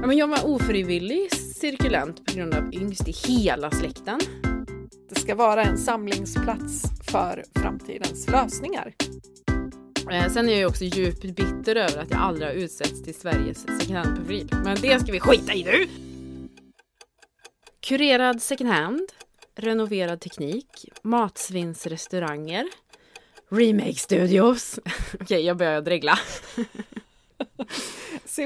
Ja, men jag var ofrivillig cirkulant på grund av yngst i hela släkten. Det ska vara en samlingsplats för framtidens lösningar. Eh, sen är jag också djupt bitter över att jag aldrig har utsetts till Sveriges second hand-profil. Men det ska vi skita i nu! Kurerad second hand, renoverad teknik, matsvinnsrestauranger, remake-studios. Okej, jag börjar dregla.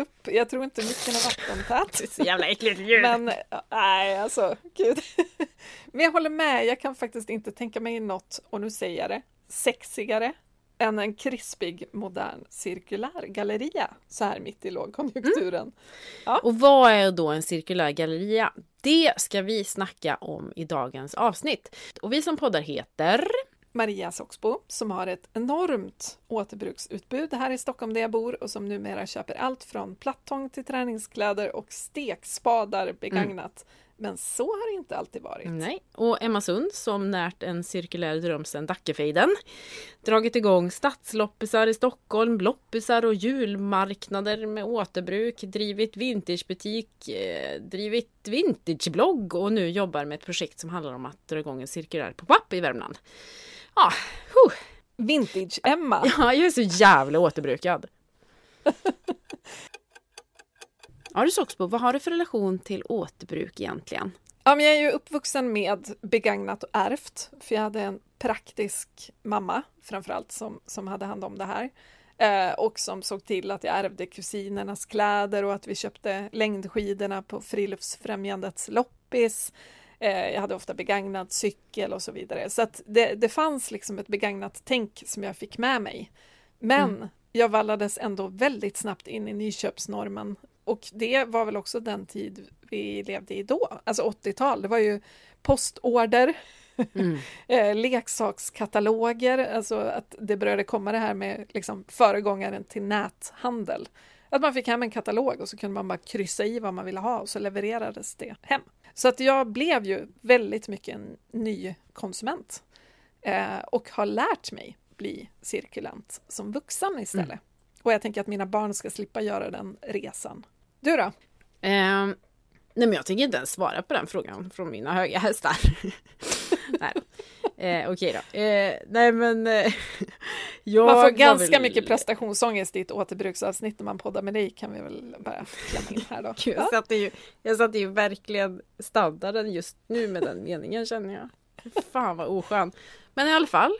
Upp, jag tror inte mycket är vattentät. Det är så jävla äckligt ljud. Men nej, alltså gud. Men jag håller med, jag kan faktiskt inte tänka mig något, och nu säger jag det, sexigare än en krispig modern cirkulär galleria så här mitt i lågkonjunkturen. Ja. Och vad är då en cirkulär galleria? Det ska vi snacka om i dagens avsnitt. Och vi som poddar heter Maria Soxbo som har ett enormt återbruksutbud här i Stockholm där jag bor och som numera köper allt från plattång till träningskläder och stekspadar begagnat. Mm. Men så har det inte alltid varit. Nej, och Emma Sund som närt en cirkulär dröm sedan Dackefejden. Dragit igång stadsloppisar i Stockholm, loppisar och julmarknader med återbruk, drivit vintagebutik, eh, drivit vintageblogg och nu jobbar med ett projekt som handlar om att dra igång en cirkulär pop-up i Värmland. Huh. Vintage-Emma! Ja, jag är så jävla återbrukad. Ja du Soxbo, vad har du för relation till återbruk egentligen? Ja, men jag är ju uppvuxen med begagnat och ärvt, för jag hade en praktisk mamma framförallt som, som hade hand om det här. Eh, och som såg till att jag ärvde kusinernas kläder och att vi köpte längdskidorna på Friluftsfrämjandets loppis. Eh, jag hade ofta begagnad cykel och så vidare. Så att det, det fanns liksom ett begagnat tänk som jag fick med mig. Men mm. jag vallades ändå väldigt snabbt in i nyköpsnormen och det var väl också den tid vi levde i då, alltså 80-tal. Det var ju postorder, mm. Eh, leksakskataloger, alltså att det började komma det här med liksom föregångaren till näthandel. Att man fick hem en katalog och så kunde man bara kryssa i vad man ville ha och så levererades det hem. Så att jag blev ju väldigt mycket en ny konsument eh, och har lärt mig bli cirkulant som vuxen istället. Mm. Och jag tänker att mina barn ska slippa göra den resan du då? Eh, nej men jag tänker inte ens svara på den frågan från mina höga hästar. nej. Eh, Okej då. Eh, nej men eh, jag Man får ganska väl... mycket prestationsångest i ett återbruksavsnitt när man poddar med dig kan vi väl bara klämma in här då. Gud, jag, satte ju, jag satte ju verkligen standarden just nu med den meningen känner jag. Fan vad oskön. Men i alla fall.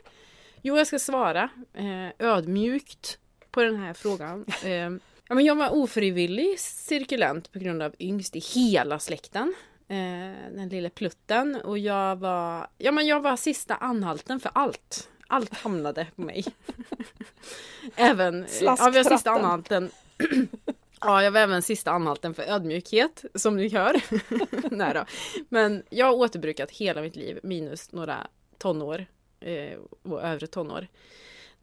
Jo, jag ska svara eh, ödmjukt på den här frågan. Eh, Ja, men jag var ofrivillig cirkulant på grund av yngst i hela släkten. Eh, den lilla plutten. Och jag var, ja, men jag var sista anhalten för allt. Allt hamnade på mig. även, ja, vi var sista anhalten. Ja, jag var även sista anhalten för ödmjukhet, som ni hör. Nej då. Men jag har återbrukat hela mitt liv, minus några tonår eh, och övre tonår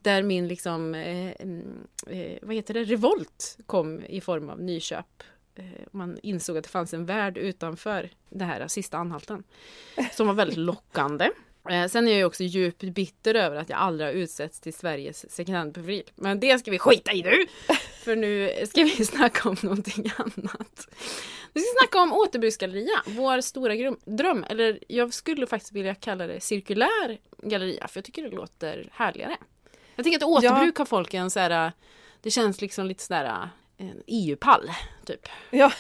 där min liksom, eh, mm, eh, vad heter det, revolt kom i form av nyköp. Eh, man insåg att det fanns en värld utanför det här sista anhalten. Som var väldigt lockande. Eh, sen är jag också djupt bitter över att jag aldrig har utsetts till Sveriges second hand-profil. Men det ska vi skita i nu! För nu ska vi snacka om någonting annat. Vi ska snacka om återbruksgalleria, vår stora dröm. Eller jag skulle faktiskt vilja kalla det cirkulär galleria, för jag tycker det låter härligare. Jag tänker att återbruk ja. har folk en så här, det känns liksom lite sådär en EU-pall, typ. Ja.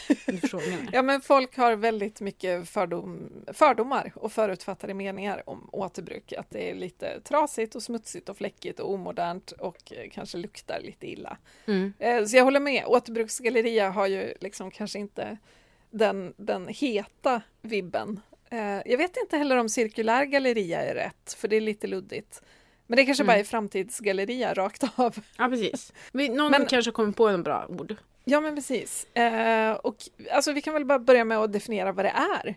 ja, men folk har väldigt mycket fördom, fördomar och förutfattade meningar om återbruk. Att det är lite trasigt och smutsigt och fläckigt och omodernt och kanske luktar lite illa. Mm. Eh, så jag håller med, återbruksgalleria har ju liksom kanske inte den, den heta vibben. Eh, jag vet inte heller om cirkulär galleria är rätt, för det är lite luddigt. Men det kanske mm. bara är framtidsgalleria rakt av. Ja precis. Någon men, kanske kommer på en bra ord. Ja men precis. Eh, och alltså, vi kan väl bara börja med att definiera vad det är.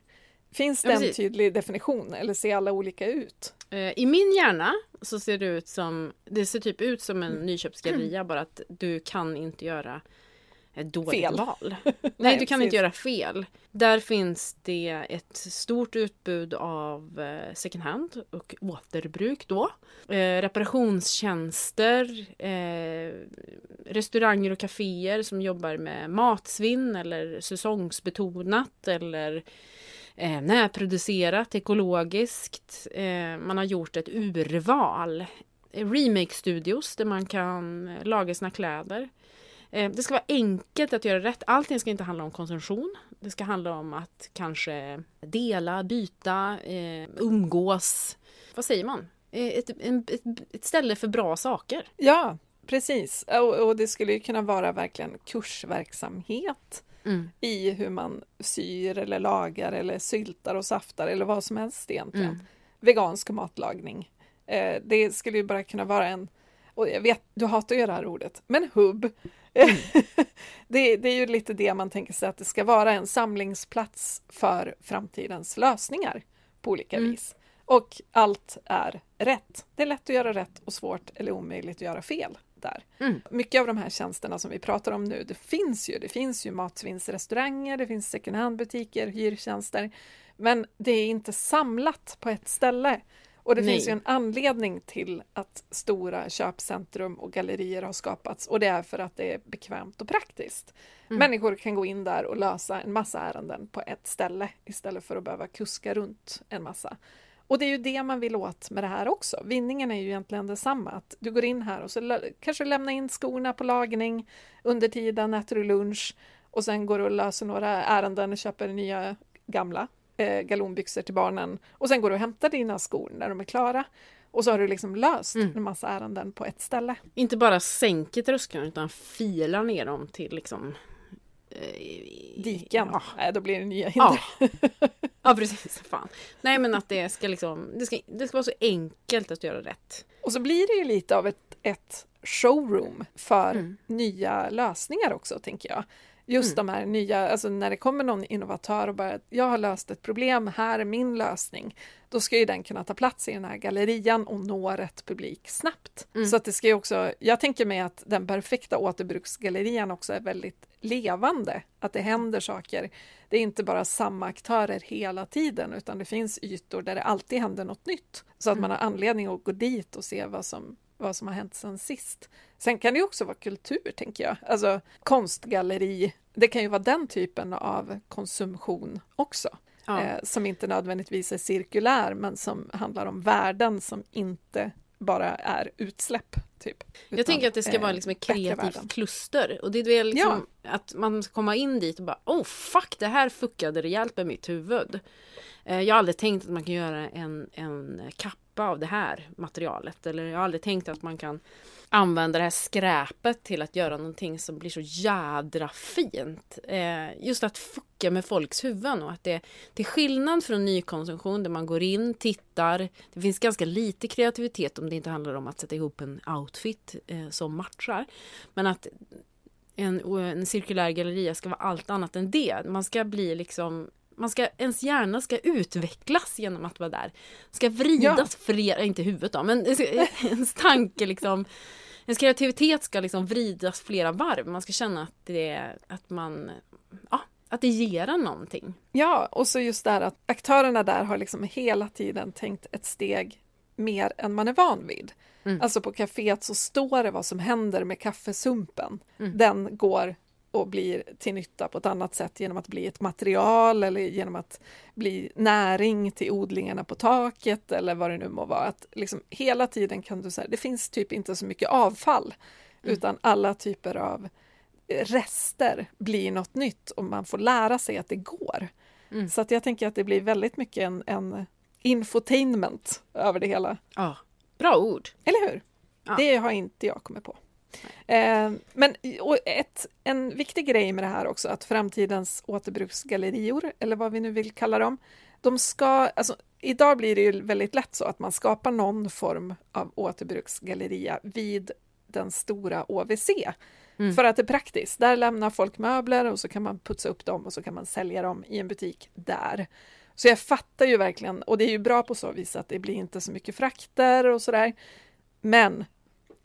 Finns det ja, en tydlig definition eller ser alla olika ut? Eh, I min hjärna så ser det ut som, det ser typ ut som en mm. nyköpsgalleria mm. bara att du kan inte göra ett dåligt fel. val. Nej, du kan inte göra fel. Där finns det ett stort utbud av eh, second hand och återbruk då. Eh, reparationstjänster, eh, restauranger och kaféer som jobbar med matsvinn eller säsongsbetonat eller eh, närproducerat, ekologiskt. Eh, man har gjort ett urval. Remake-studios där man kan laga sina kläder. Eh, det ska vara enkelt att göra rätt. Allting ska inte handla om konsumtion. Det ska handla om att kanske dela, byta, eh, umgås. Vad säger man? Eh, ett, ett, ett, ställe för bra saker. Ja, precis. Och, och det skulle kunna vara verkligen kursverksamhet mm. i hur man syr eller lagar eller syltar och saftar eller vad som helst egentligen. Mm. Vegansk matlagning. Det skulle ju bara kunna vara en, och jag vet, du hatar ju det här ordet, men hubb. Mm. det, det, är ju lite det man tänker sig att det ska vara en samlingsplats för framtidens lösningar på olika mm. vis. Och allt är rätt. Det är lätt att göra rätt och svårt eller omöjligt att göra fel där. Mm. Mycket av de här tjänsterna som vi pratar om nu, det finns ju. Det finns ju matsvinnsrestauranger, det finns second hand-butiker, hyrtjänster. Men det är inte samlat på ett ställe. Och det Nej. finns ju en anledning till att stora köpcentrum och gallerier har skapats och det är för att det är bekvämt och praktiskt. Mm. Människor kan gå in där och lösa en massa ärenden på ett ställe istället för att behöva kuska runt en massa. Och det är ju det man vill åt med det här också. Vinningen är ju egentligen detsamma. Att du går in här och så kanske lämnar in skorna på lagning. Under tiden äter du lunch och sen går du och löser några ärenden och köper nya gamla eh, galonbyxor till barnen. Och sen går du och hämtar dina skor när de är klara. Och så har du liksom löst mm. en massa ärenden på ett ställe. Inte bara sänker tröskeln utan filar ner dem till liksom eh, diken. Ja. Nej, då blir det nya hinder. Ja, ja precis. Fan. Nej, men att det ska liksom, det ska, det ska vara så enkelt att göra rätt. Och så blir det ju lite av ett, ett showroom för mm. nya lösningar också, tänker jag. Just mm. de här nya, alltså när det kommer någon innovatör och bara jag har löst ett problem, här är min lösning. Då ska ju den kunna ta plats i den här gallerian och nå rätt publik snabbt. Mm. Så att det ska ju också, jag tänker mig att den perfekta återbruksgallerian också är väldigt levande, att det händer saker. Det är inte bara samma aktörer hela tiden utan det finns ytor där det alltid händer något nytt. Så att mm. man har anledning att gå dit och se vad som vad som har hänt sen sist. Sen kan det också vara kultur, tänker jag. Alltså konstgalleri, det kan ju vara den typen av konsumtion också. Ja. Eh, som inte nödvändigtvis är cirkulär, men som handlar om värden som inte bara är utsläpp. Typ, utan, jag tänker att det ska vara liksom ett kreativt kluster. Och det är liksom ja. att man ska komma in dit och bara Oh fuck, det här fuckade rejält med mitt huvud. Eh, jag har aldrig tänkt att man kan göra en, en kapp klippa av det här materialet. Eller jag har aldrig tänkt att man kan använda det här skräpet till att göra någonting som blir så jädra fint. Eh, just att fucka med folks huvuden och att det till skillnad från nykonsumtion där man går in, tittar. Det finns ganska lite kreativitet om det inte handlar om att sätta ihop en outfit eh, som matchar. Men att en, en cirkulär galleria ska vara allt annat än det. Man ska bli liksom man ska, ens hjärna ska utvecklas genom att vara där. Ska vridas ja. flera, inte huvudet då, men ens tanke liksom Ens kreativitet ska liksom vridas flera varv. Man ska känna att det, att man, ja, att det ger en någonting. Ja, och så just det här att aktörerna där har liksom hela tiden tänkt ett steg mer än man är van vid. Mm. Alltså på kaféet så står det vad som händer med kaffesumpen. Mm. Den går och blir till nytta på ett annat sätt genom att bli ett material eller genom att bli näring till odlingarna på taket eller vad det nu må vara. Att liksom hela tiden kan du säga, det finns typ inte så mycket avfall mm. utan alla typer av rester blir något nytt och man får lära sig att det går. Mm. Så att jag tänker att det blir väldigt mycket en, en infotainment över det hela. Ja, bra ord. Eller hur? Ja. Det har inte jag kommit på. Eh, men ett, en viktig grej med det här också, att framtidens återbruksgallerior, eller vad vi nu vill kalla dem, de ska, alltså, idag blir det ju väldigt lätt så att man skapar någon form av återbruksgalleria vid den stora OVC. Mm. För att det är praktiskt. Där lämnar folk möbler och så kan man putsa upp dem och så kan man sälja dem i en butik där. Så jag fattar ju verkligen, och det är ju bra på så vis att det blir inte så mycket frakter och sådär. Men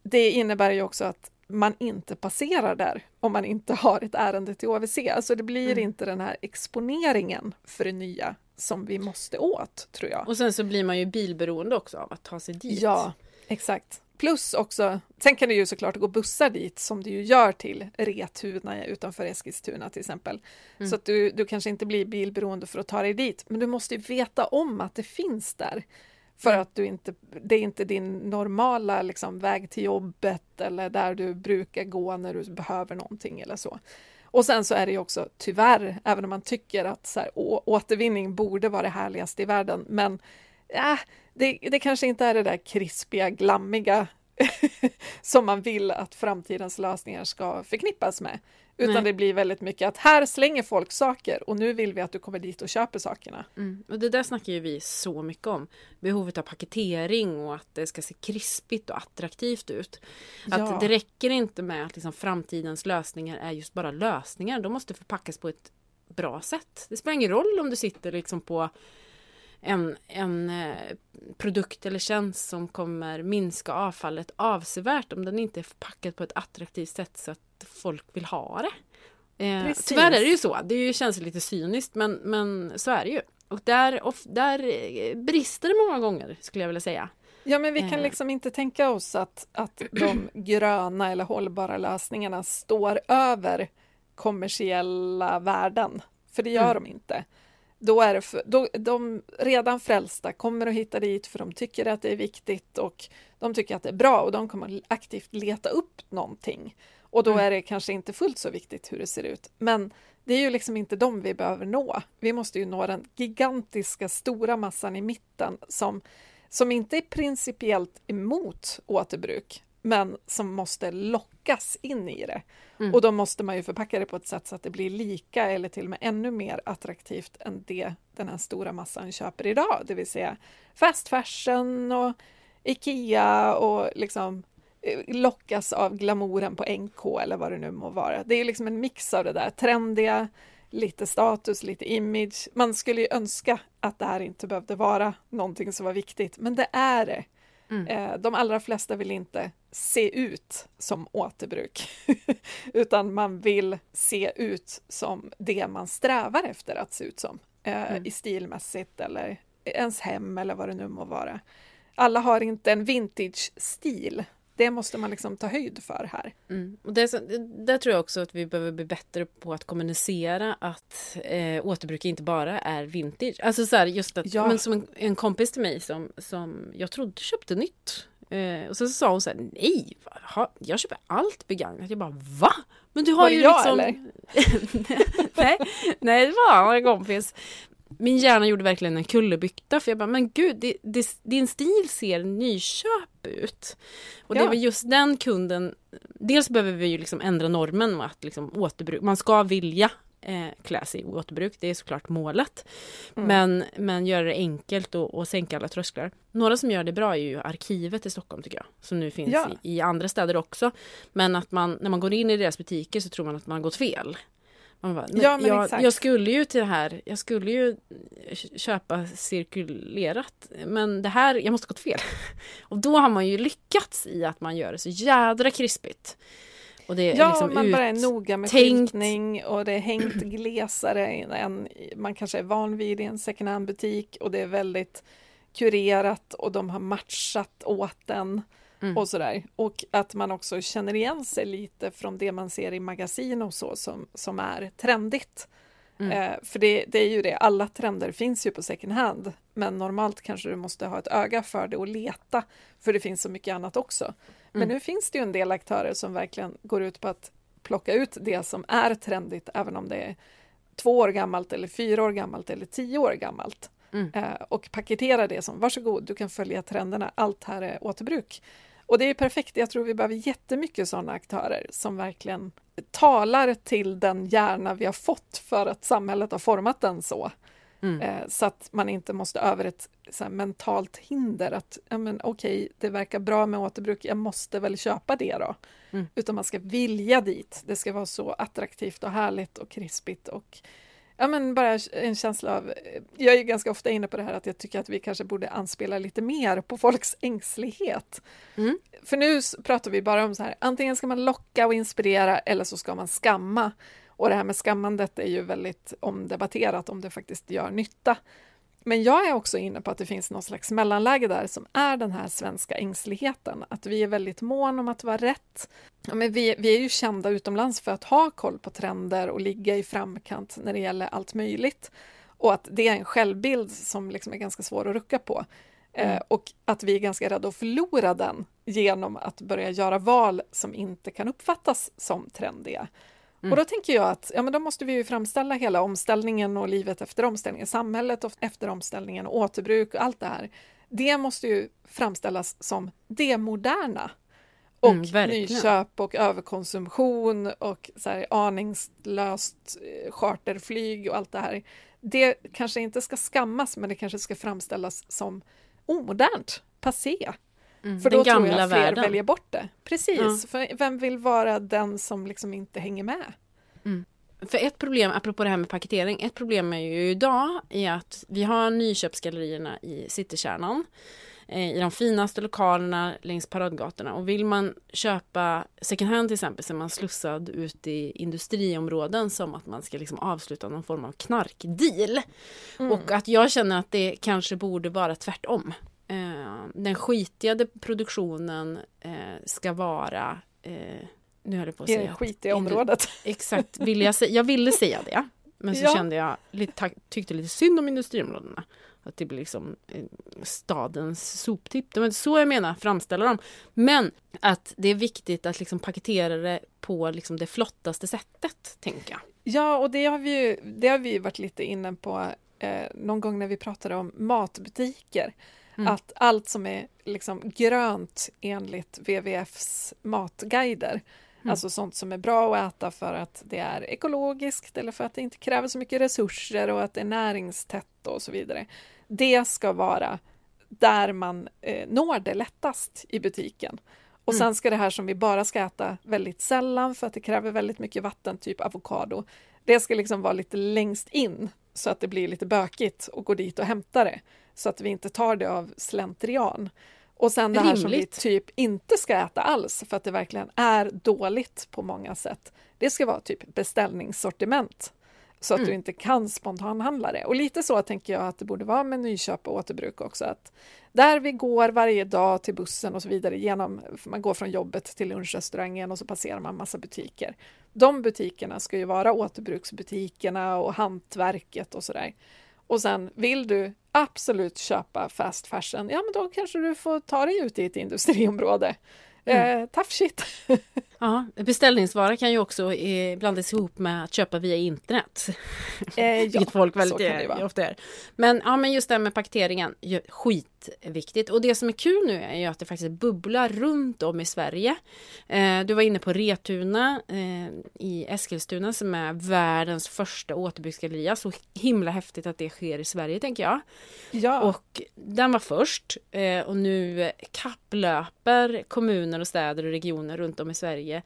det innebär ju också att man inte passerar där om man inte har ett ärende till OVC. Alltså det blir mm. inte den här exponeringen för det nya som vi måste åt, tror jag. Och sen så blir man ju bilberoende också av att ta sig dit. Ja, exakt. plus också, sen kan det ju såklart gå bussar dit som det ju gör till Retuna utanför Eskilstuna till exempel. Mm. Så att du, du kanske inte blir bilberoende för att ta dig dit, men du måste ju veta om att det finns där. För att du inte, det är inte din normala liksom, väg till jobbet eller där du brukar gå när du behöver någonting eller så. Och sen så är det ju också tyvärr, även om man tycker att så här, å, återvinning borde vara det härligaste i världen, men ja, det, det kanske inte är det där krispiga, glammiga som man vill att framtidens lösningar ska förknippas med. Utan Nej. det blir väldigt mycket att här slänger folk saker och nu vill vi att du kommer dit och köper sakerna. Mm. Och det där snackar ju vi så mycket om. Behovet av paketering och att det ska se krispigt och attraktivt ut. Att ja. det räcker inte med att liksom framtidens lösningar är just bara lösningar. De måste förpackas på ett bra sätt. Det spelar ingen roll om du sitter liksom på en, en eh, produkt eller tjänst som kommer minska avfallet avsevärt om den inte är förpackad på ett attraktivt sätt så att folk vill ha det. Eh, tyvärr är det ju så. Det känns lite cyniskt men, men så är det ju. Och där, och där eh, brister det många gånger skulle jag vilja säga. Ja, men vi kan liksom inte tänka oss att, att de gröna eller hållbara lösningarna står över kommersiella värden, för det gör mm. de inte då är det för, då, de redan frälsta kommer att hitta dit för de tycker att det är viktigt och de tycker att det är bra och de kommer aktivt leta upp någonting. Och då mm. är det kanske inte fullt så viktigt hur det ser ut. Men det är ju liksom inte dem vi behöver nå. Vi måste ju nå den gigantiska stora massan i mitten som, som inte är principiellt emot återbruk, men som måste lockas in i det. Mm. Och då måste man ju förpacka det på ett sätt så att det blir lika eller till och med ännu mer attraktivt än det den här stora massan köper idag, det vill säga fast fashion och Ikea och liksom eh, lockas av glamouren på NK eller vad det nu må vara. Det är liksom en mix av det där trendiga, lite status, lite image. Man skulle ju önska att det här inte behövde vara någonting som var viktigt, men det är det. Mm. Eh, de allra flesta vill inte se ut som återbruk, utan man vill se ut som det man strävar efter att se ut som, eh, mm. i stilmässigt eller ens hem eller vad det nu må vara. Alla har inte en vintage-stil. Det måste man liksom ta höjd för här. Mm. Och det, där tror jag också att vi behöver bli bättre på att kommunicera att eh, återbruk inte bara är vintage. Alltså så här, just att, ja. men som en, en, kompis till mig som, som jag trodde köpte nytt Eh, och sen så sa hon så här, nej, va? jag köper allt begagnat. Jag bara, va? Men du har var ju jag, liksom... eller? nej, nej, det var en kompis. Min hjärna gjorde verkligen en kullerbytta för jag bara, men gud, det, det, din stil ser nyköp ut. Och ja. det var just den kunden, dels behöver vi ju liksom ändra normen att liksom återbruk, man ska vilja eh, klä sig i återbruk. Det är såklart målet. Mm. Men, men göra det enkelt och, och sänka alla trösklar. Några som gör det bra är ju Arkivet i Stockholm tycker jag. Som nu finns ja. i, i, andra städer också. Men att man, när man går in i deras butiker så tror man att man har gått fel. Bara, ja, men jag, exakt. jag skulle ju till det här, jag skulle ju köpa cirkulerat, men det här, jag måste gått fel. Och då har man ju lyckats i att man gör det så jädra krispigt. Och det är ja, liksom man bara är noga med skyltning och det är hängt glesare än man kanske är van vid i en second hand-butik och det är väldigt kurerat och de har matchat åt den mm. och sådär. Och att man också känner igen sig lite från det man ser i magasin och så som, som är trendigt. Mm. Eh, för det, det, är ju det, alla trender finns ju på second hand, men normalt kanske du måste ha ett öga för det och leta, för det finns så mycket annat också. Men mm. nu finns det ju en del aktörer som verkligen går ut på att plocka ut det som är trendigt, även om det är två år gammalt eller fyra år gammalt eller tio år gammalt. Mm. Eh, och paketera det som varsågod, du kan följa trenderna, allt här är återbruk. Och det är perfekt, jag tror vi behöver jättemycket sådana aktörer som verkligen talar till den hjärna vi har fått för att samhället har format den så. Mm. Eh, så att man inte måste över ett mentalt hinder att ja, men, okej, det verkar bra med återbruk, jag måste väl köpa det då. Mm. Utan man ska vilja dit. Det ska vara så attraktivt och härligt och krispigt och ja, men bara en känsla av... Jag är ganska ofta inne på det här att jag tycker att vi kanske borde anspela lite mer på folks ängslighet. Mm. För nu pratar vi bara om så här, antingen ska man locka och inspirera eller så ska man skamma. Och det här med skammandet är ju väldigt omdebatterat om det faktiskt gör nytta. Men jag är också inne på att det finns någon slags mellanläge där som är den här svenska ängsligheten. Att vi är väldigt mån om att vara rätt. Ja, men vi, vi är ju kända utomlands för att ha koll på trender och ligga i framkant när det gäller allt möjligt. Och att det är en självbild som liksom är ganska svår att rucka på. Eh, mm. och att vi är ganska rädda att förlora den genom att börja göra val som inte kan uppfattas som trendiga. Mm. Och då tänker jag att ja, men då måste vi ju framställa hela omställningen och livet efter omställningen, samhället efter omställningen, och återbruk och allt det här. Det måste ju framställas som det moderna. Och mm, nyköp och överkonsumtion och så här, aningslöst eh, charterflyg och allt det här. Det kanske inte ska skammas, men det kanske ska framställas som omodernt, passé. Mm, för då tror jag fler världen. väljer bort det. Precis, ja. för vem vill vara den som liksom inte hänger med? Mm. För ett problem, apropå det här med paketering, ett problem är ju idag i att vi har nyköpsgallerierna i citykärnan eh, i de finaste lokalerna längs paradgatorna och vill man köpa second hand till exempel så är man slussad ut i industriområden som att man ska liksom avsluta någon form av knarkdeal. Mm. Och att jag känner att det kanske borde vara tvärtom. Eh, den skitiga produktionen eh, ska vara eh, nu höll jag på att säga. I det skitiga området. Exakt, vill jag, säga, jag ville säga det. Men så ja. kände jag, lite, tyckte lite synd om industriområdena. Att det blir liksom eh, stadens soptipp. Det var inte så jag menar, framställa dem. Men att det är viktigt att liksom paketera det på liksom det flottaste sättet, tänker jag. Ja, och det har vi ju det har vi varit lite inne på eh, någon gång när vi pratade om matbutiker. Mm. Att allt som är liksom grönt enligt WWFs matguider, mm. alltså sånt som är bra att äta för att det är ekologiskt eller för att det inte kräver så mycket resurser och att det är näringstätt och så vidare. Det ska vara där man eh, når det lättast i butiken. Och mm. sen ska det här som vi bara ska äta väldigt sällan för att det kräver väldigt mycket vatten, typ avokado, det ska liksom vara lite längst in så att det blir lite bökigt och gå dit och hämta det så att vi inte tar det av slentrian. Och sen det här Rimligt. som vi typ inte ska äta alls för att det verkligen är dåligt på många sätt. Det ska vara typ beställningssortiment så att mm. du inte kan spontanhandla det. Och lite så tänker jag att det borde vara med nyköp och återbruk också. Att där vi går varje dag till bussen och så vidare, genom, man går från jobbet till lunchrestaurangen och så passerar man massa butiker. De butikerna ska ju vara återbruksbutikerna och hantverket och sådär. Och sen vill du absolut köpa fast fashion, ja men då kanske du får ta dig ut i ett industriområde. Mm. Eh, tough shit! ja, beställningsvara kan ju också eh, blandas ihop med att köpa via internet. Eh, ja, Vilket folk väldigt är, ofta är. Men, ja, men just det här med paketeringen, skitviktigt. Och det som är kul nu är ju att det faktiskt bubblar runt om i Sverige. Eh, du var inne på Retuna eh, i Eskilstuna som är världens första återbruksgalleria. Så himla häftigt att det sker i Sverige tänker jag. Ja. Och den var först eh, och nu kapplöper kommuner och städer och regioner runt om i Sverige Sverige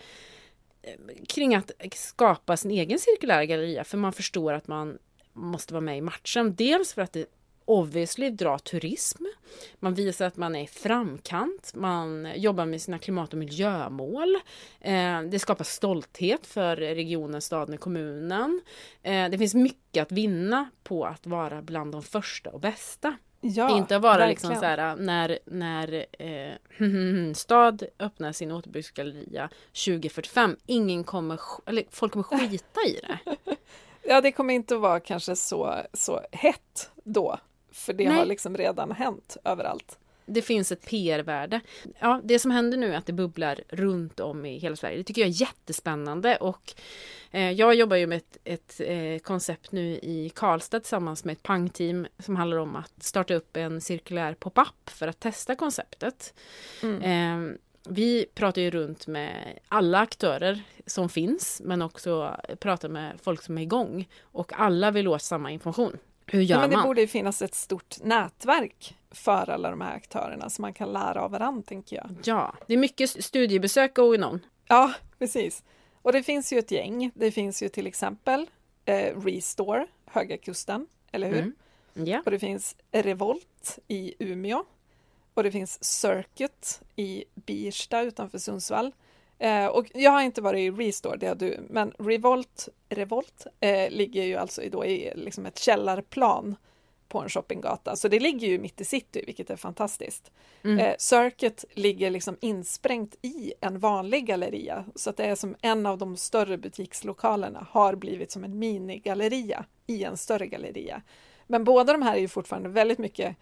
kring att skapa sin egen cirkulära galleria för man förstår att man måste vara med i matchen. Dels för att det obviously drar turism. Man visar att man är i framkant. Man jobbar med sina klimat och miljömål. Eh, det skapar stolthet för regionen, staden och kommunen. Eh, det finns mycket att vinna på att vara bland de första och bästa. Ja, inte att vara liksom så här när, när eh, stad öppnar sin återbruksgalleria 2045. Ingen kommer, eller folk kommer skita i det. ja, det kommer inte att vara kanske så, så hett då. För det Nej. har liksom redan hänt överallt. Det finns ett PR-värde. Ja, det som händer nu är att det bubblar runt om i hela Sverige. Det tycker jag är jättespännande och eh, jag jobbar ju med ett, ett eh, koncept nu i Karlstad tillsammans med ett pangteam som handlar om att starta upp en cirkulär pop-up för att testa konceptet. Mm. Eh, vi pratar ju runt med alla aktörer som finns men också pratar med folk som är igång och alla vill åt samma information. Hur gör ja, men det man? borde finnas ett stort nätverk för alla de här aktörerna som man kan lära av varandra, tänker jag. Ja, det är mycket studiebesök going on. Ja, precis. Och det finns ju ett gäng. Det finns ju till exempel eh, Restore, Höga Kusten, eller hur? Mm. Yeah. Och det finns Revolt i Umeå. Och det finns Circuit i Birsta utanför Sundsvall. Eh, och jag har inte varit i Restore, det har du, men Revolt, Revolt eh, ligger ju alltså i, då i liksom ett källarplan på en shoppinggata. Så det ligger ju mitt i city, vilket är fantastiskt. Mm. Eh, Circuit ligger liksom insprängt i en vanlig galleria, så att det är som en av de större butikslokalerna har blivit som en minigalleria i en större galleria. Men båda de här är ju fortfarande väldigt mycket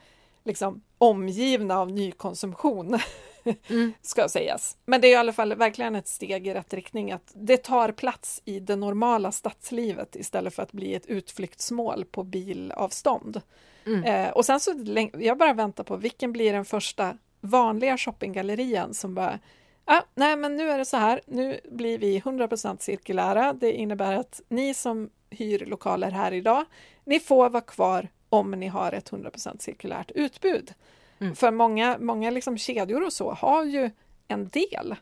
liksom, omgivna av nykonsumtion, Mm. ska sägas. Men det är i alla fall verkligen ett steg i rätt riktning, att det tar plats i det normala stadslivet istället för att bli ett utflyktsmål på bilavstånd. Mm. Eh, och sen så, jag bara väntar på vilken blir den första vanliga shoppinggallerian som bara Ja, nej, men nu är det så här. Nu blir vi 100% cirkulära. Det innebär att ni som hyr lokaler här idag, ni får vara kvar om ni har ett 100% cirkulärt utbud. Mm. För många, många liksom kedjor och så har ju en del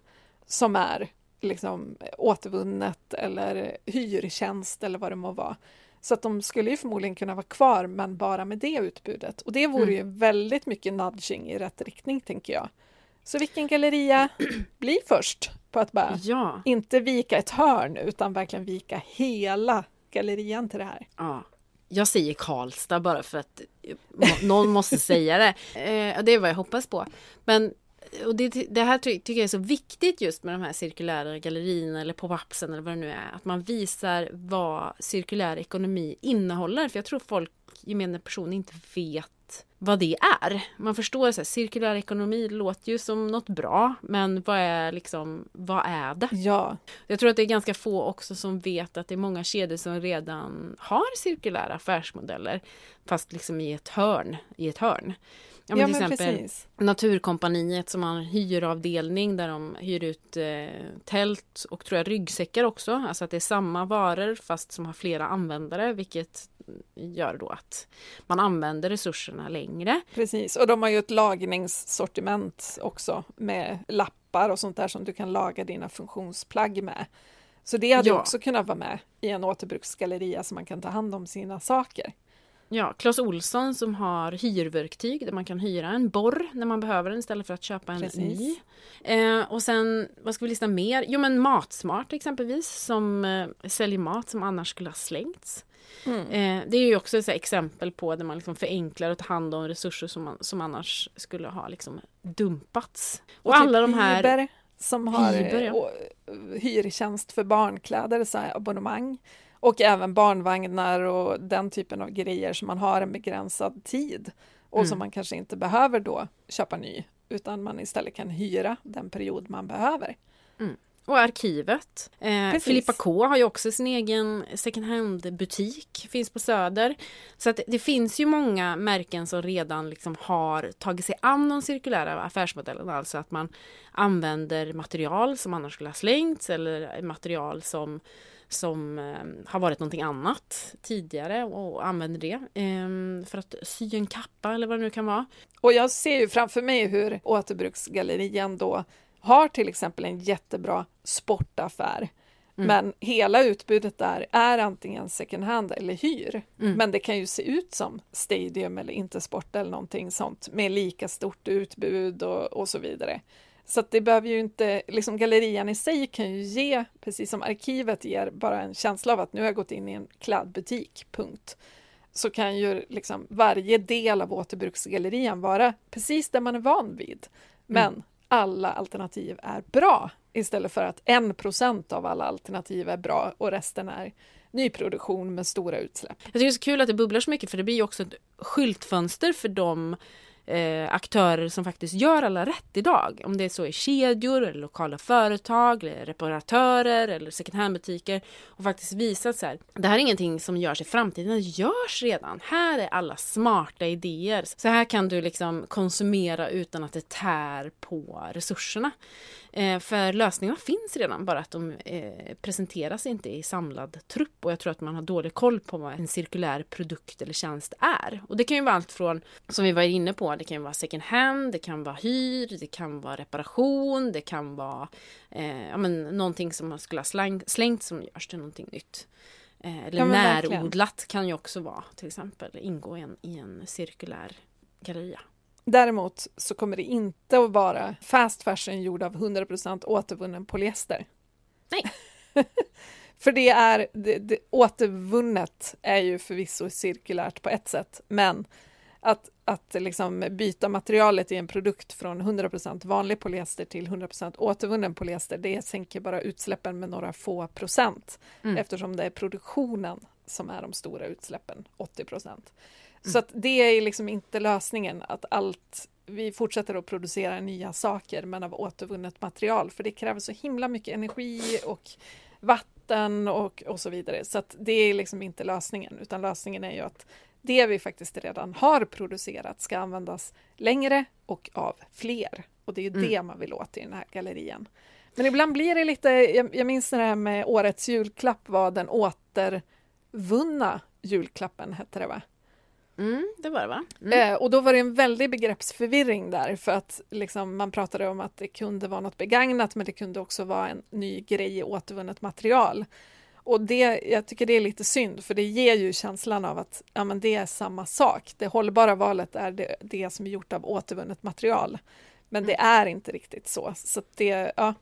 som är liksom återvunnet eller hyrtjänst eller vad det må vara. Så att de skulle ju förmodligen kunna vara kvar, men bara med det utbudet. Och det vore Mm. ju väldigt mycket nudging i rätt riktning, tänker jag. Så vilken galleria blir först på att bara Ja. inte vika ett hörn, utan verkligen vika hela gallerian till det här? ja. Jag säger Karlstad bara för att någon måste säga det. Eh, det är vad jag hoppas på. Men och det, det här ty tycker jag är så viktigt just med de här cirkulära gallerierna eller pop-upsen eller vad det nu är. Att man visar vad cirkulär ekonomi innehåller. För jag tror folk, gemene person, inte vet vad det är. Man förstår så här, cirkulär ekonomi låter ju som något bra, men vad är liksom, vad är det? Ja, Jag tror att det är ganska få också som vet att det är många kedjor som redan har cirkulära affärsmodeller, fast liksom i ett hörn, i ett hörn. Ja, men till exempel precis. Naturkompaniet som har en hyravdelning där de hyr ut eh, tält och tror jag ryggsäckar också. Alltså att det är samma varor fast som har flera användare vilket gör då att man använder resurserna längre. Precis, och de har ju ett lagningssortiment också med lappar och sånt där som du kan laga dina funktionsplagg med. Så det hade Ja. också kunnat vara med i en återbruksgalleria så man kan ta hand om sina saker. Ja, Clas Olsson som har hyrverktyg där man kan hyra en borr när man behöver den istället för att köpa en Precis. ny. Eh, och sen, vad ska vi lista mer? Jo men Matsmart exempelvis som eh, säljer mat som annars skulle ha slängts. Mm. Eh, det är ju också ett exempel på där man liksom förenklar att ta hand om resurser som, man, som annars skulle ha liksom dumpats. Och, typ alla de här... Hyber, som har Hyber, ja. eh, hyrtjänst för barnkläder, så abonnemang. Och även barnvagnar och den typen av grejer som man har en begränsad tid och som Mm. man kanske inte behöver då köpa ny utan man istället kan hyra den period man behöver. Och arkivet. Eh. Filippa K har ju också sin egen second hand-butik, finns på Söder. Så att det, det finns ju många märken som redan liksom har tagit sig an de cirkulära affärsmodellerna. Alltså att man använder material som annars skulle ha slängts eller material som som eh, har varit någonting annat tidigare och använder det eh, för att sy en kappa eller vad det nu kan vara. Och jag ser ju framför mig hur återbruksgallerian då har till exempel en jättebra sportaffär. Mm. Men hela utbudet där är antingen second hand eller hyr. Mm. Men det kan ju se ut som Stadium eller Intersport eller någonting sånt med lika stort utbud och, och så vidare. Så det behöver ju inte, liksom gallerian i sig kan ju ge, precis som arkivet ger, bara en känsla av att nu har jag gått in i en klädbutik, punkt. Så kan ju liksom varje del av återbruksgallerian vara precis det man är van vid. Men alla alternativ är bra istället för att en procent av alla alternativ är bra och resten är nyproduktion med stora utsläpp. Jag tycker det är så kul att det bubblar så mycket för det blir ju också ett skyltfönster för de eh, aktörer som faktiskt gör alla rätt idag. Om det är så i kedjor, eller lokala företag, eller reparatörer eller second hand-butiker. Och faktiskt visa att så här, det här är ingenting som görs i framtiden, det görs redan. Här är alla smarta idéer. Så här kan du liksom konsumera utan att det tär på resurserna. Eh, för lösningarna finns redan, bara att de eh, presenteras inte i samlad trupp. Och jag tror att man har dålig koll på vad en cirkulär produkt eller tjänst är. Och det kan ju vara allt från, som vi var inne på, det kan ju vara second hand, det kan vara hyr, det kan vara reparation, det kan vara eh, ja, men, någonting som man skulle ha släng, slängt som görs till någonting nytt. Eh, eller Ja, men verkligen. närodlat kan ju också vara, till exempel, ingå i en, i en cirkulär galleria. Däremot så kommer det inte att vara fast fashion gjord av 100% återvunnen polyester. Nej. För det är, det, det, återvunnet är ju förvisso cirkulärt på ett sätt, men att, att liksom byta materialet i en produkt från 100% vanlig polyester till 100% återvunnen polyester, det sänker bara utsläppen med några få procent, mm. eftersom det är produktionen som är de stora utsläppen, 80 procent. Så att det är liksom inte lösningen, att allt vi fortsätter att producera nya saker men av återvunnet material för det kräver så himla mycket energi och vatten och, och så vidare. Så att det är liksom inte lösningen utan lösningen är ju att det vi faktiskt redan har producerat ska användas längre och av fler. Och det är ju mm. det man vill åt i den här gallerien. Men ibland blir det lite, jag, jag minns det här med årets julklapp var den återvunna julklappen hette det va? Mm, det var det va? Mm. Eh, och då var det en väldig begreppsförvirring där för att liksom, man pratade om att det kunde vara något begagnat men det kunde också vara en ny grej i återvunnet material. Och det, jag tycker det är lite synd för det ger ju känslan av att ja, men det är samma sak. Det hållbara valet är det, det som är gjort av återvunnet material. Men det mm. är inte riktigt så. så det, ja,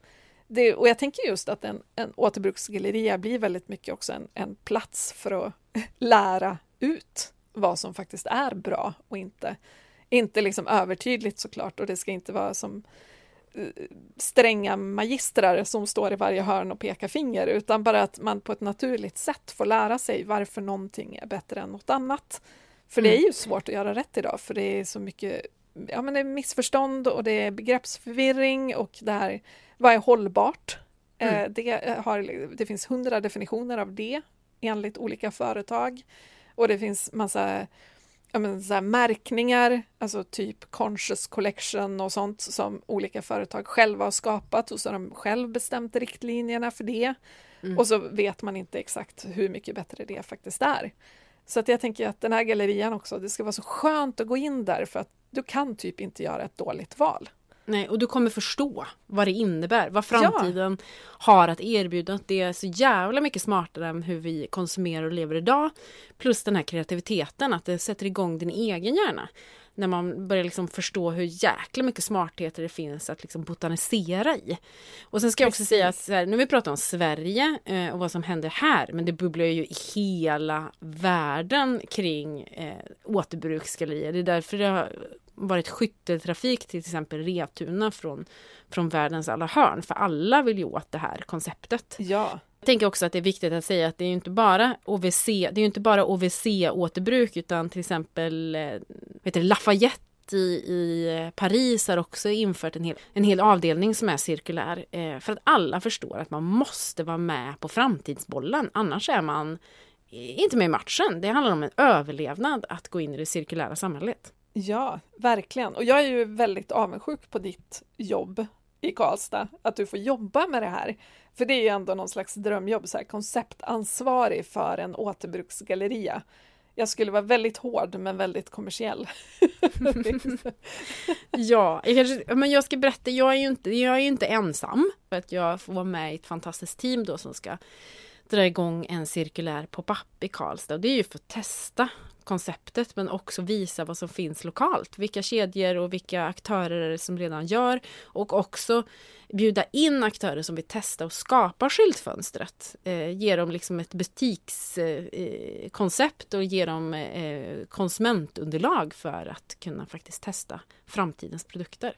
det, och jag tänker just att en, en återbruksgalleria blir väldigt mycket också en, en plats för att lära ut vad som faktiskt är bra och inte. Inte liksom övertydligt såklart och det ska inte vara som eh, stränga magistrar som står i varje hörn och pekar finger utan bara att man på ett naturligt sätt får lära sig varför någonting är bättre än något annat. För det är mm. ju svårt att göra rätt idag för det är så mycket ja, men det är missförstånd och det är begreppsförvirring och det här vad är hållbart? Mm. Eh, det, har, det finns hundra definitioner av det enligt olika företag. Och det finns massa men, så märkningar, alltså typ Conscious Collection och sånt som olika företag själva har skapat och så har de själv bestämt riktlinjerna för det. Mm. Och så vet man inte exakt hur mycket bättre det faktiskt är. Så att jag tänker att den här gallerian också, det ska vara så skönt att gå in där för att du kan typ inte göra ett dåligt val. Nej, och du kommer förstå vad det innebär, vad framtiden ja. har att erbjuda. Det är så jävla mycket smartare än hur vi konsumerar och lever idag. Plus den här kreativiteten, att det sätter igång din egen hjärna. När man börjar liksom förstå hur jäkla mycket smartheter det finns att liksom botanisera i. Och sen ska jag också säga att här, nu vi pratar om Sverige eh, och vad som händer här, men det bubblar ju i hela världen kring eh, återbruksgallerier. Det är därför det har varit skytteltrafik till exempel Retuna från, från världens alla hörn. För alla vill ju åt det här konceptet. Ja. Jag tänker också att det är viktigt att säga att det är inte bara OVC, det är inte bara OVC-återbruk utan till exempel eh, vet du, Lafayette i, i Paris har också infört en hel, en hel avdelning som är cirkulär. Eh, för att alla förstår att man måste vara med på framtidsbollen. Annars är man inte med i matchen. Det handlar om en överlevnad att gå in i det cirkulära samhället. Ja, verkligen. Och jag är ju väldigt avundsjuk på ditt jobb i Karlstad, att du får jobba med det här. För det är ju ändå någon slags drömjobb, så här, konceptansvarig för en återbruksgalleria. Jag skulle vara väldigt hård men väldigt kommersiell. ja, jag, kanske, men jag ska berätta, jag är ju inte, jag är inte ensam. För att jag får vara med i ett fantastiskt team då som ska dra igång en cirkulär pop-up i Karlstad. Och det är ju för att testa konceptet men också visa vad som finns lokalt. Vilka kedjor och vilka aktörer som redan gör och också bjuda in aktörer som vill testa och skapa skyltfönstret. Eh, ge dem liksom ett butikskoncept eh, eh och ge dem eh, konsumentunderlag för att kunna faktiskt testa framtidens produkter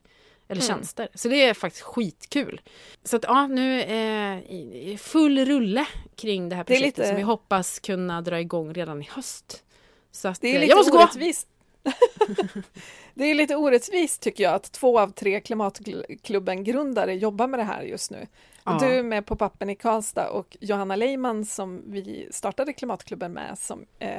eller mm. tjänster. Så det är faktiskt skitkul. Så att ja, nu är full rulle kring det här projektet det lite... som vi hoppas kunna dra igång redan i höst. Så att, det är lite orättvist. det är lite orättvist tycker jag att två av tre Klimatklubben-grundare jobbar med det här just nu. Ja. Du är med på pappen i Karlstad och Johanna Leiman som vi startade Klimatklubben med som eh,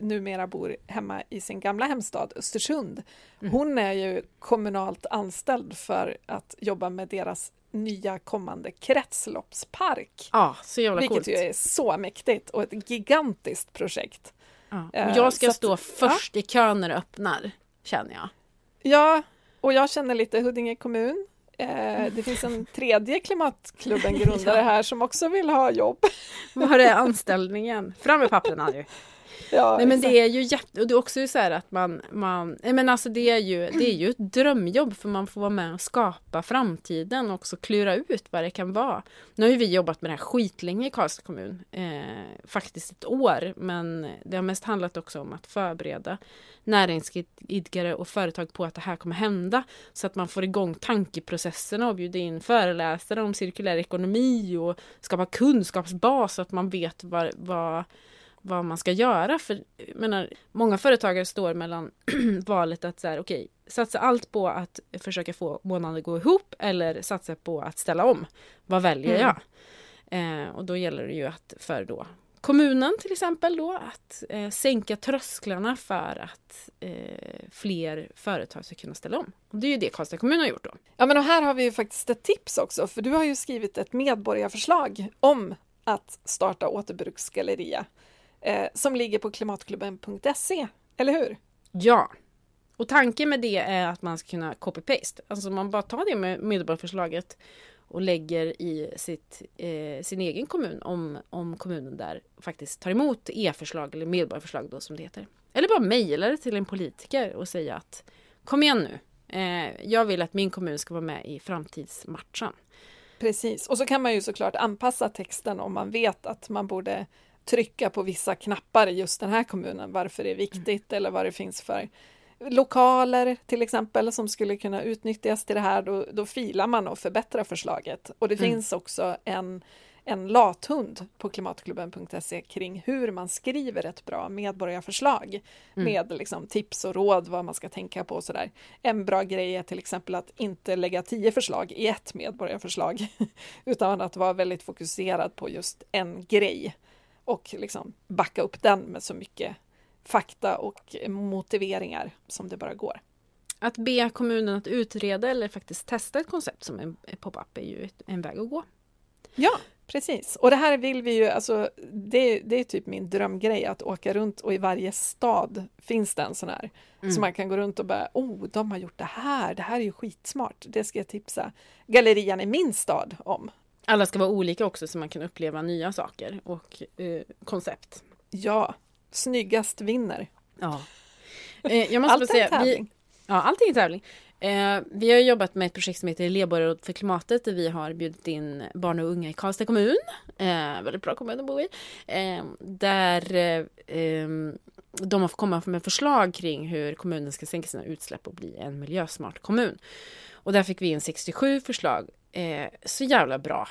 numera bor hemma i sin gamla hemstad Östersund. Mm. Hon är ju kommunalt anställd för att jobba med deras nya kommande kretsloppspark. Ja, så jävla vilket coolt. ju är så mäktigt och ett gigantiskt projekt. Ja. Eh, jag ska uh, stå att, först ja. i kön när det öppnar, känner jag. Ja, och jag känner lite Huddinge kommun. Eh, det finns en tredje Klimatklubben-grundare ja. här som också vill ha jobb. Var är anställningen? Fram med papperna nu! Ja, Nej men exakt. det är ju jätte, och det är också så här att man, man men alltså det är ju, det är ju ett drömjobb för man får vara med och skapa framtiden och också klura ut vad det kan vara. Nu har ju vi jobbat med det här skitlänge i Karlstad kommun, eh, faktiskt ett år, men det har mest handlat också om att förbereda näringsidkare och företag på att det här kommer hända så att man får igång tankeprocesserna och bjuda in föreläsare om cirkulär ekonomi och skapa kunskapsbas så att man vet vad, vad vad man ska göra. För jag menar, många företagare står mellan valet att så här, okej, satsa allt på att försöka få månaden att gå ihop eller satsa på att ställa om. Vad väljer Mm. jag? Eh, och då gäller det ju att för då kommunen till exempel då att eh, sänka trösklarna för att eh, fler företag ska kunna ställa om. Och det är ju det Karlstad kommun har gjort då. Ja, men och här har vi ju faktiskt ett tips också, för du har ju skrivit ett medborgarförslag om att starta återbruksgalleria eh, som ligger på klimatklubben.se, eller hur? Ja. Och tanken med det är att man ska kunna copy-paste. Alltså man bara tar det med medborgarförslaget och lägger i sitt, eh, sin egen kommun om, om kommunen där faktiskt tar emot e-förslag eller medborgarförslag då som det heter. Eller bara mejla det till en politiker och säga att kom igen nu. Eh, jag vill att min kommun ska vara med i framtidsmatchen. Precis, och så kan man ju såklart anpassa texten om man vet att man borde trycka på vissa knappar i just den här kommunen, varför det är viktigt eller vad det finns för lokaler till exempel som skulle kunna utnyttjas till det här, då, då filar man och förbättrar förslaget. Och det Mm. finns också en, en lathund på klimatklubben.se kring hur man skriver ett bra medborgarförslag Mm. med liksom tips och råd vad man ska tänka på och sådär. En bra grej är till exempel att inte lägga tio förslag i ett medborgarförslag utan att vara väldigt fokuserad på just en grej och liksom backa upp den med så mycket fakta och motiveringar som det bara går. Att be kommunen att utreda eller faktiskt testa ett koncept som en pop-up är ju en väg att gå. Ja, precis. Och det här vill vi ju, alltså det, det är typ min drömgrej att åka runt och i varje stad finns det en sån här. Mm. Så man kan gå runt och bara, oh, de har gjort det här, det här är ju skitsmart. Det ska jag tipsa gallerian i min stad om. Alla ska vara olika också så man kan uppleva nya saker och eh, koncept. Ja, snyggast vinner. Ja. Eh, jag måste Allt är en säga, vi, tävling. ja, allting är tävling. Eh, vi har jobbat med ett projekt som heter Elevborgarråd för klimatet där vi har bjudit in barn och unga i Karlstad kommun. Eh, väldigt bra kommun att bo i. Eh, där eh, ehm, de har fått komma med förslag kring hur kommunen ska sänka sina utsläpp och bli en miljösmart kommun. Och där fick vi in 67 förslag. Eh, så jävla bra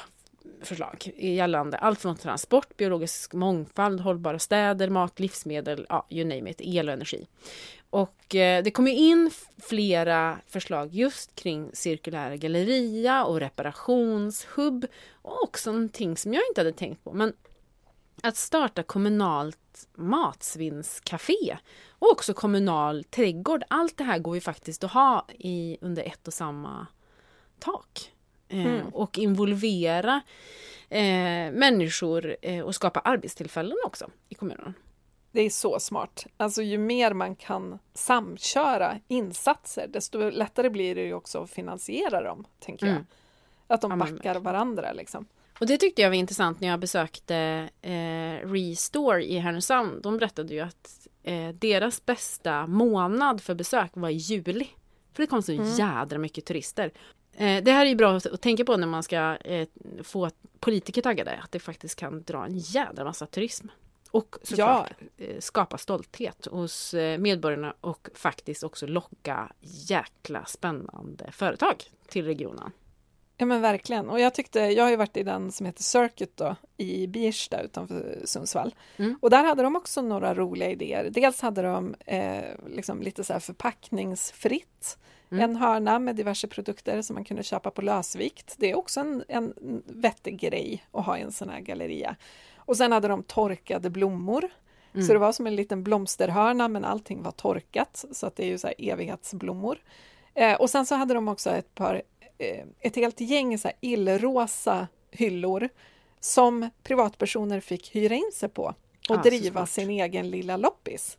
förslag gällande allt från transport, biologisk mångfald, hållbara städer, mat, livsmedel, ja, you name it, el och energi. Och eh, det kom ju in flera förslag just kring cirkulära galleria och reparationshubb och också någonting som jag inte hade tänkt på, men att starta kommunalt matsvinnscafé och också kommunal trädgård. Allt det här går ju faktiskt att ha i, under ett och samma tak. Eh, Mm. Och involvera eh, människor eh, och skapa arbetstillfällen också i kommunen. Det är så smart. Alltså ju mer man kan samköra insatser, desto lättare blir det ju också att finansiera dem, tänker jag. Mm. Att de backar varandra liksom. Och det tyckte jag var intressant när jag besökte eh, Restore i Härnösand. De berättade ju att eh, deras bästa månad för besök var i juli. För det kom så Mm. jädra mycket turister. Eh, det här är ju bra att, tänka på när man ska eh, få politiker taggade. Att det faktiskt kan dra en jädra massa turism. Och såklart eh, skapa stolthet hos eh, medborgarna och faktiskt också locka jäkla spännande företag till regionen. Ja men verkligen. Och jag tyckte, jag har ju varit i den som heter Circuit då, i Birsta utanför Sundsvall. Mm. Och där hade de också några roliga idéer. Dels hade de eh, liksom lite så här förpackningsfritt. Mm. En hörna med diverse produkter som man kunde köpa på lösvikt. Det är också en, en vettig grej att ha i en sån här galleria. Och sen hade de torkade blommor. Mm. Så det var som en liten blomsterhörna men allting var torkat så att det är ju så evighetsblommor. Eh, och sen så hade de också ett par, ett helt gäng så här illrosa hyllor som privatpersoner fick hyra in sig på och Ah, driva sin egen lilla loppis.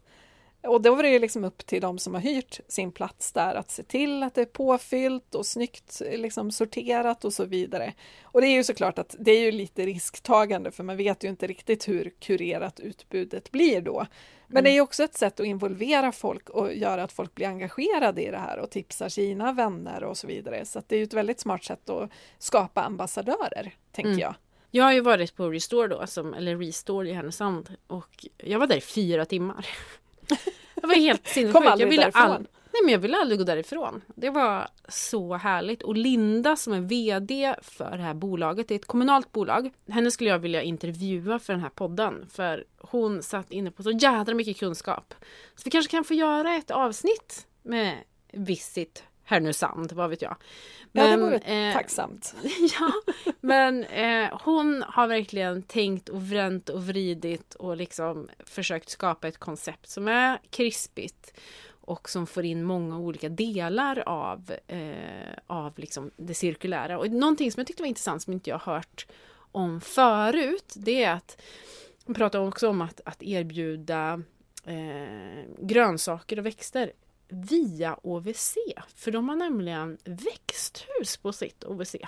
Och då var det ju liksom upp till de som har hyrt sin plats där att se till att det är påfyllt och snyggt liksom sorterat och så vidare. Och det är ju såklart att det är ju lite risktagande för man vet ju inte riktigt hur kurerat utbudet blir då. Men mm. det är också ett sätt att involvera folk och göra att folk blir engagerade i det här och tipsar sina vänner och så vidare. Så det är ju ett väldigt smart sätt att skapa ambassadörer, tänker mm. jag. Jag har ju varit på Restore då, som, eller Restore i Härnösand och jag var där i fyra timmar. Jag var helt sinnessjuk. jag ville all... Nej men jag ville aldrig gå därifrån. Det var så härligt. Och Linda som är VD för det här bolaget, det är ett kommunalt bolag. Henne skulle jag vilja intervjua för den här podden. För hon satt inne på så jädra mycket kunskap. Så vi kanske kan få göra ett avsnitt med Visit Härnösand, vad vet jag. Men, ja, det vore eh, tacksamt. ja, men eh, hon har verkligen tänkt och vränt och vridit och liksom försökt skapa ett koncept som är krispigt och som får in många olika delar av, eh, av liksom det cirkulära. Och någonting som jag tyckte var intressant som inte jag hört om förut, det är att hon pratar också om att, att erbjuda eh, grönsaker och växter via OVC. För de har nämligen växthus på sitt OVC. Hur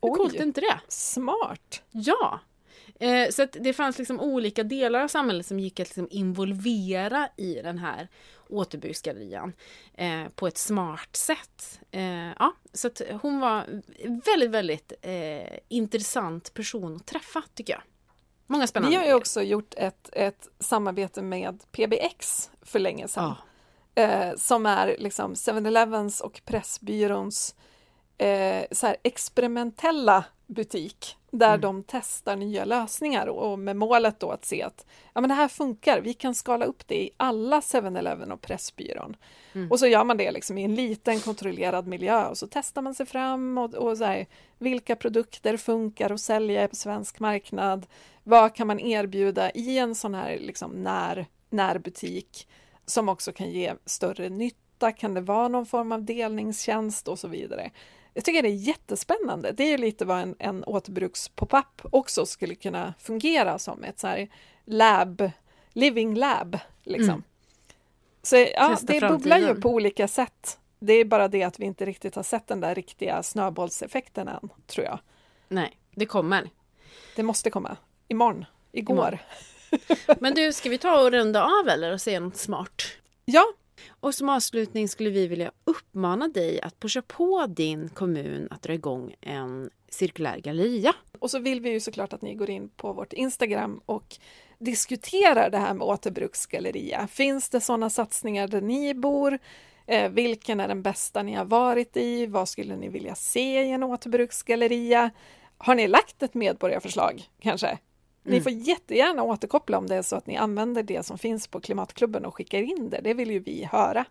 Oj, coolt är inte det? Smart! Ja! Eh, så det fanns liksom olika delar av samhället som gick att liksom involvera i den här återbruksgallerian eh, på ett smart sätt. Eh, ja, så hon var väldigt, väldigt eh, intressant person att träffa tycker jag. Många spännande Vi har ju också gjort ett, ett samarbete med PBX för länge sedan. Ja eh, som är liksom 7-Elevens och Pressbyråns eh, så här experimentella butik där mm. de testar nya lösningar och med målet då att se att ja, men det här funkar, vi kan skala upp det i alla 7-Eleven och Pressbyrån. Mm. Och så gör man det liksom i en liten kontrollerad miljö och så testar man sig fram och, och så här, vilka produkter funkar att sälja på svensk marknad? Vad kan man erbjuda i en sån här liksom när, närbutik? Som också kan ge större nytta. Kan det vara någon form av delningstjänst och så vidare. Jag tycker det är jättespännande. Det är ju lite vad en, en återbruks-pop-up också skulle kunna fungera som ett så här lab, living lab. Liksom. Mm. Så ja, det bubblar ju på olika sätt. Det är bara det att vi inte riktigt har sett den där riktiga snöbollseffekten än, tror jag. Nej, det kommer. Det måste komma. Imorgon. Igår. Imorgon. Men du, ska vi ta och runda av eller och säga något smart? Ja. Och som avslutning skulle vi vilja uppmana dig att pusha på din kommun att dra igång en cirkulär galleria. Och så vill vi ju såklart att ni går in på vårt Instagram och diskuterar det här med återbruksgalleria. Finns det sådana satsningar där ni bor? Eh, vilken är den bästa ni har varit i? Vad skulle ni vilja se i en återbruksgalleria? Har ni lagt ett medborgarförslag kanske? Ni mm. får jättegärna återkoppla om det är så att ni använder det som finns på Klimatklubben och skickar in det. Det vill ju vi höra.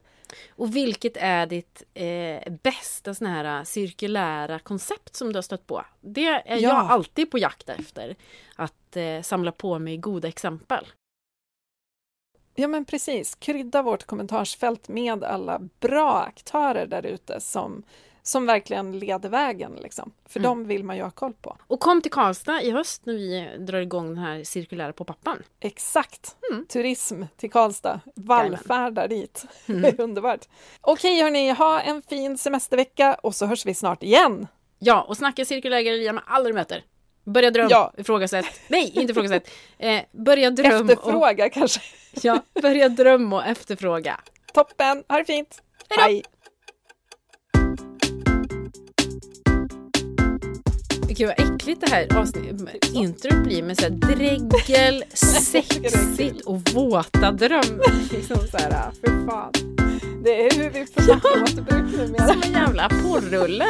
Och vilket är ditt eh, bästa sån här eh, cirkulära koncept som du har stött på? Det är ja. jag alltid på jakt efter. Att eh, samla på mig goda exempel. Ja men precis, krydda vårt kommentarsfält med alla bra aktörer där ute som som verkligen leder vägen. Liksom. För mm. de vill man ju ha koll på. Och kom till Karlstad i höst när vi drar igång den här cirkulära på pappan. Exakt! Mm. Turism till Karlstad. Vallfärdar dit. Mm. Underbart. Okej hörni, ha en fin semestervecka och så hörs vi snart igen. Ja, och snacka cirkulär galleria med alla du möter. Börja dröm, ja. ifrågasätt. Nej, inte ifrågasätt. Eh, börja dröm. Efterfråga och... kanske. ja, börja dröm och efterfråga. Toppen, ha det fint. Hejdå. Hej! Gud vad äckligt det här avsnittet, introt blir med så här dregel, sexigt och våta drömmar. Liksom så här, för fan. Det är hur vi förpackar återbruk numera. Som en jävla porrulle.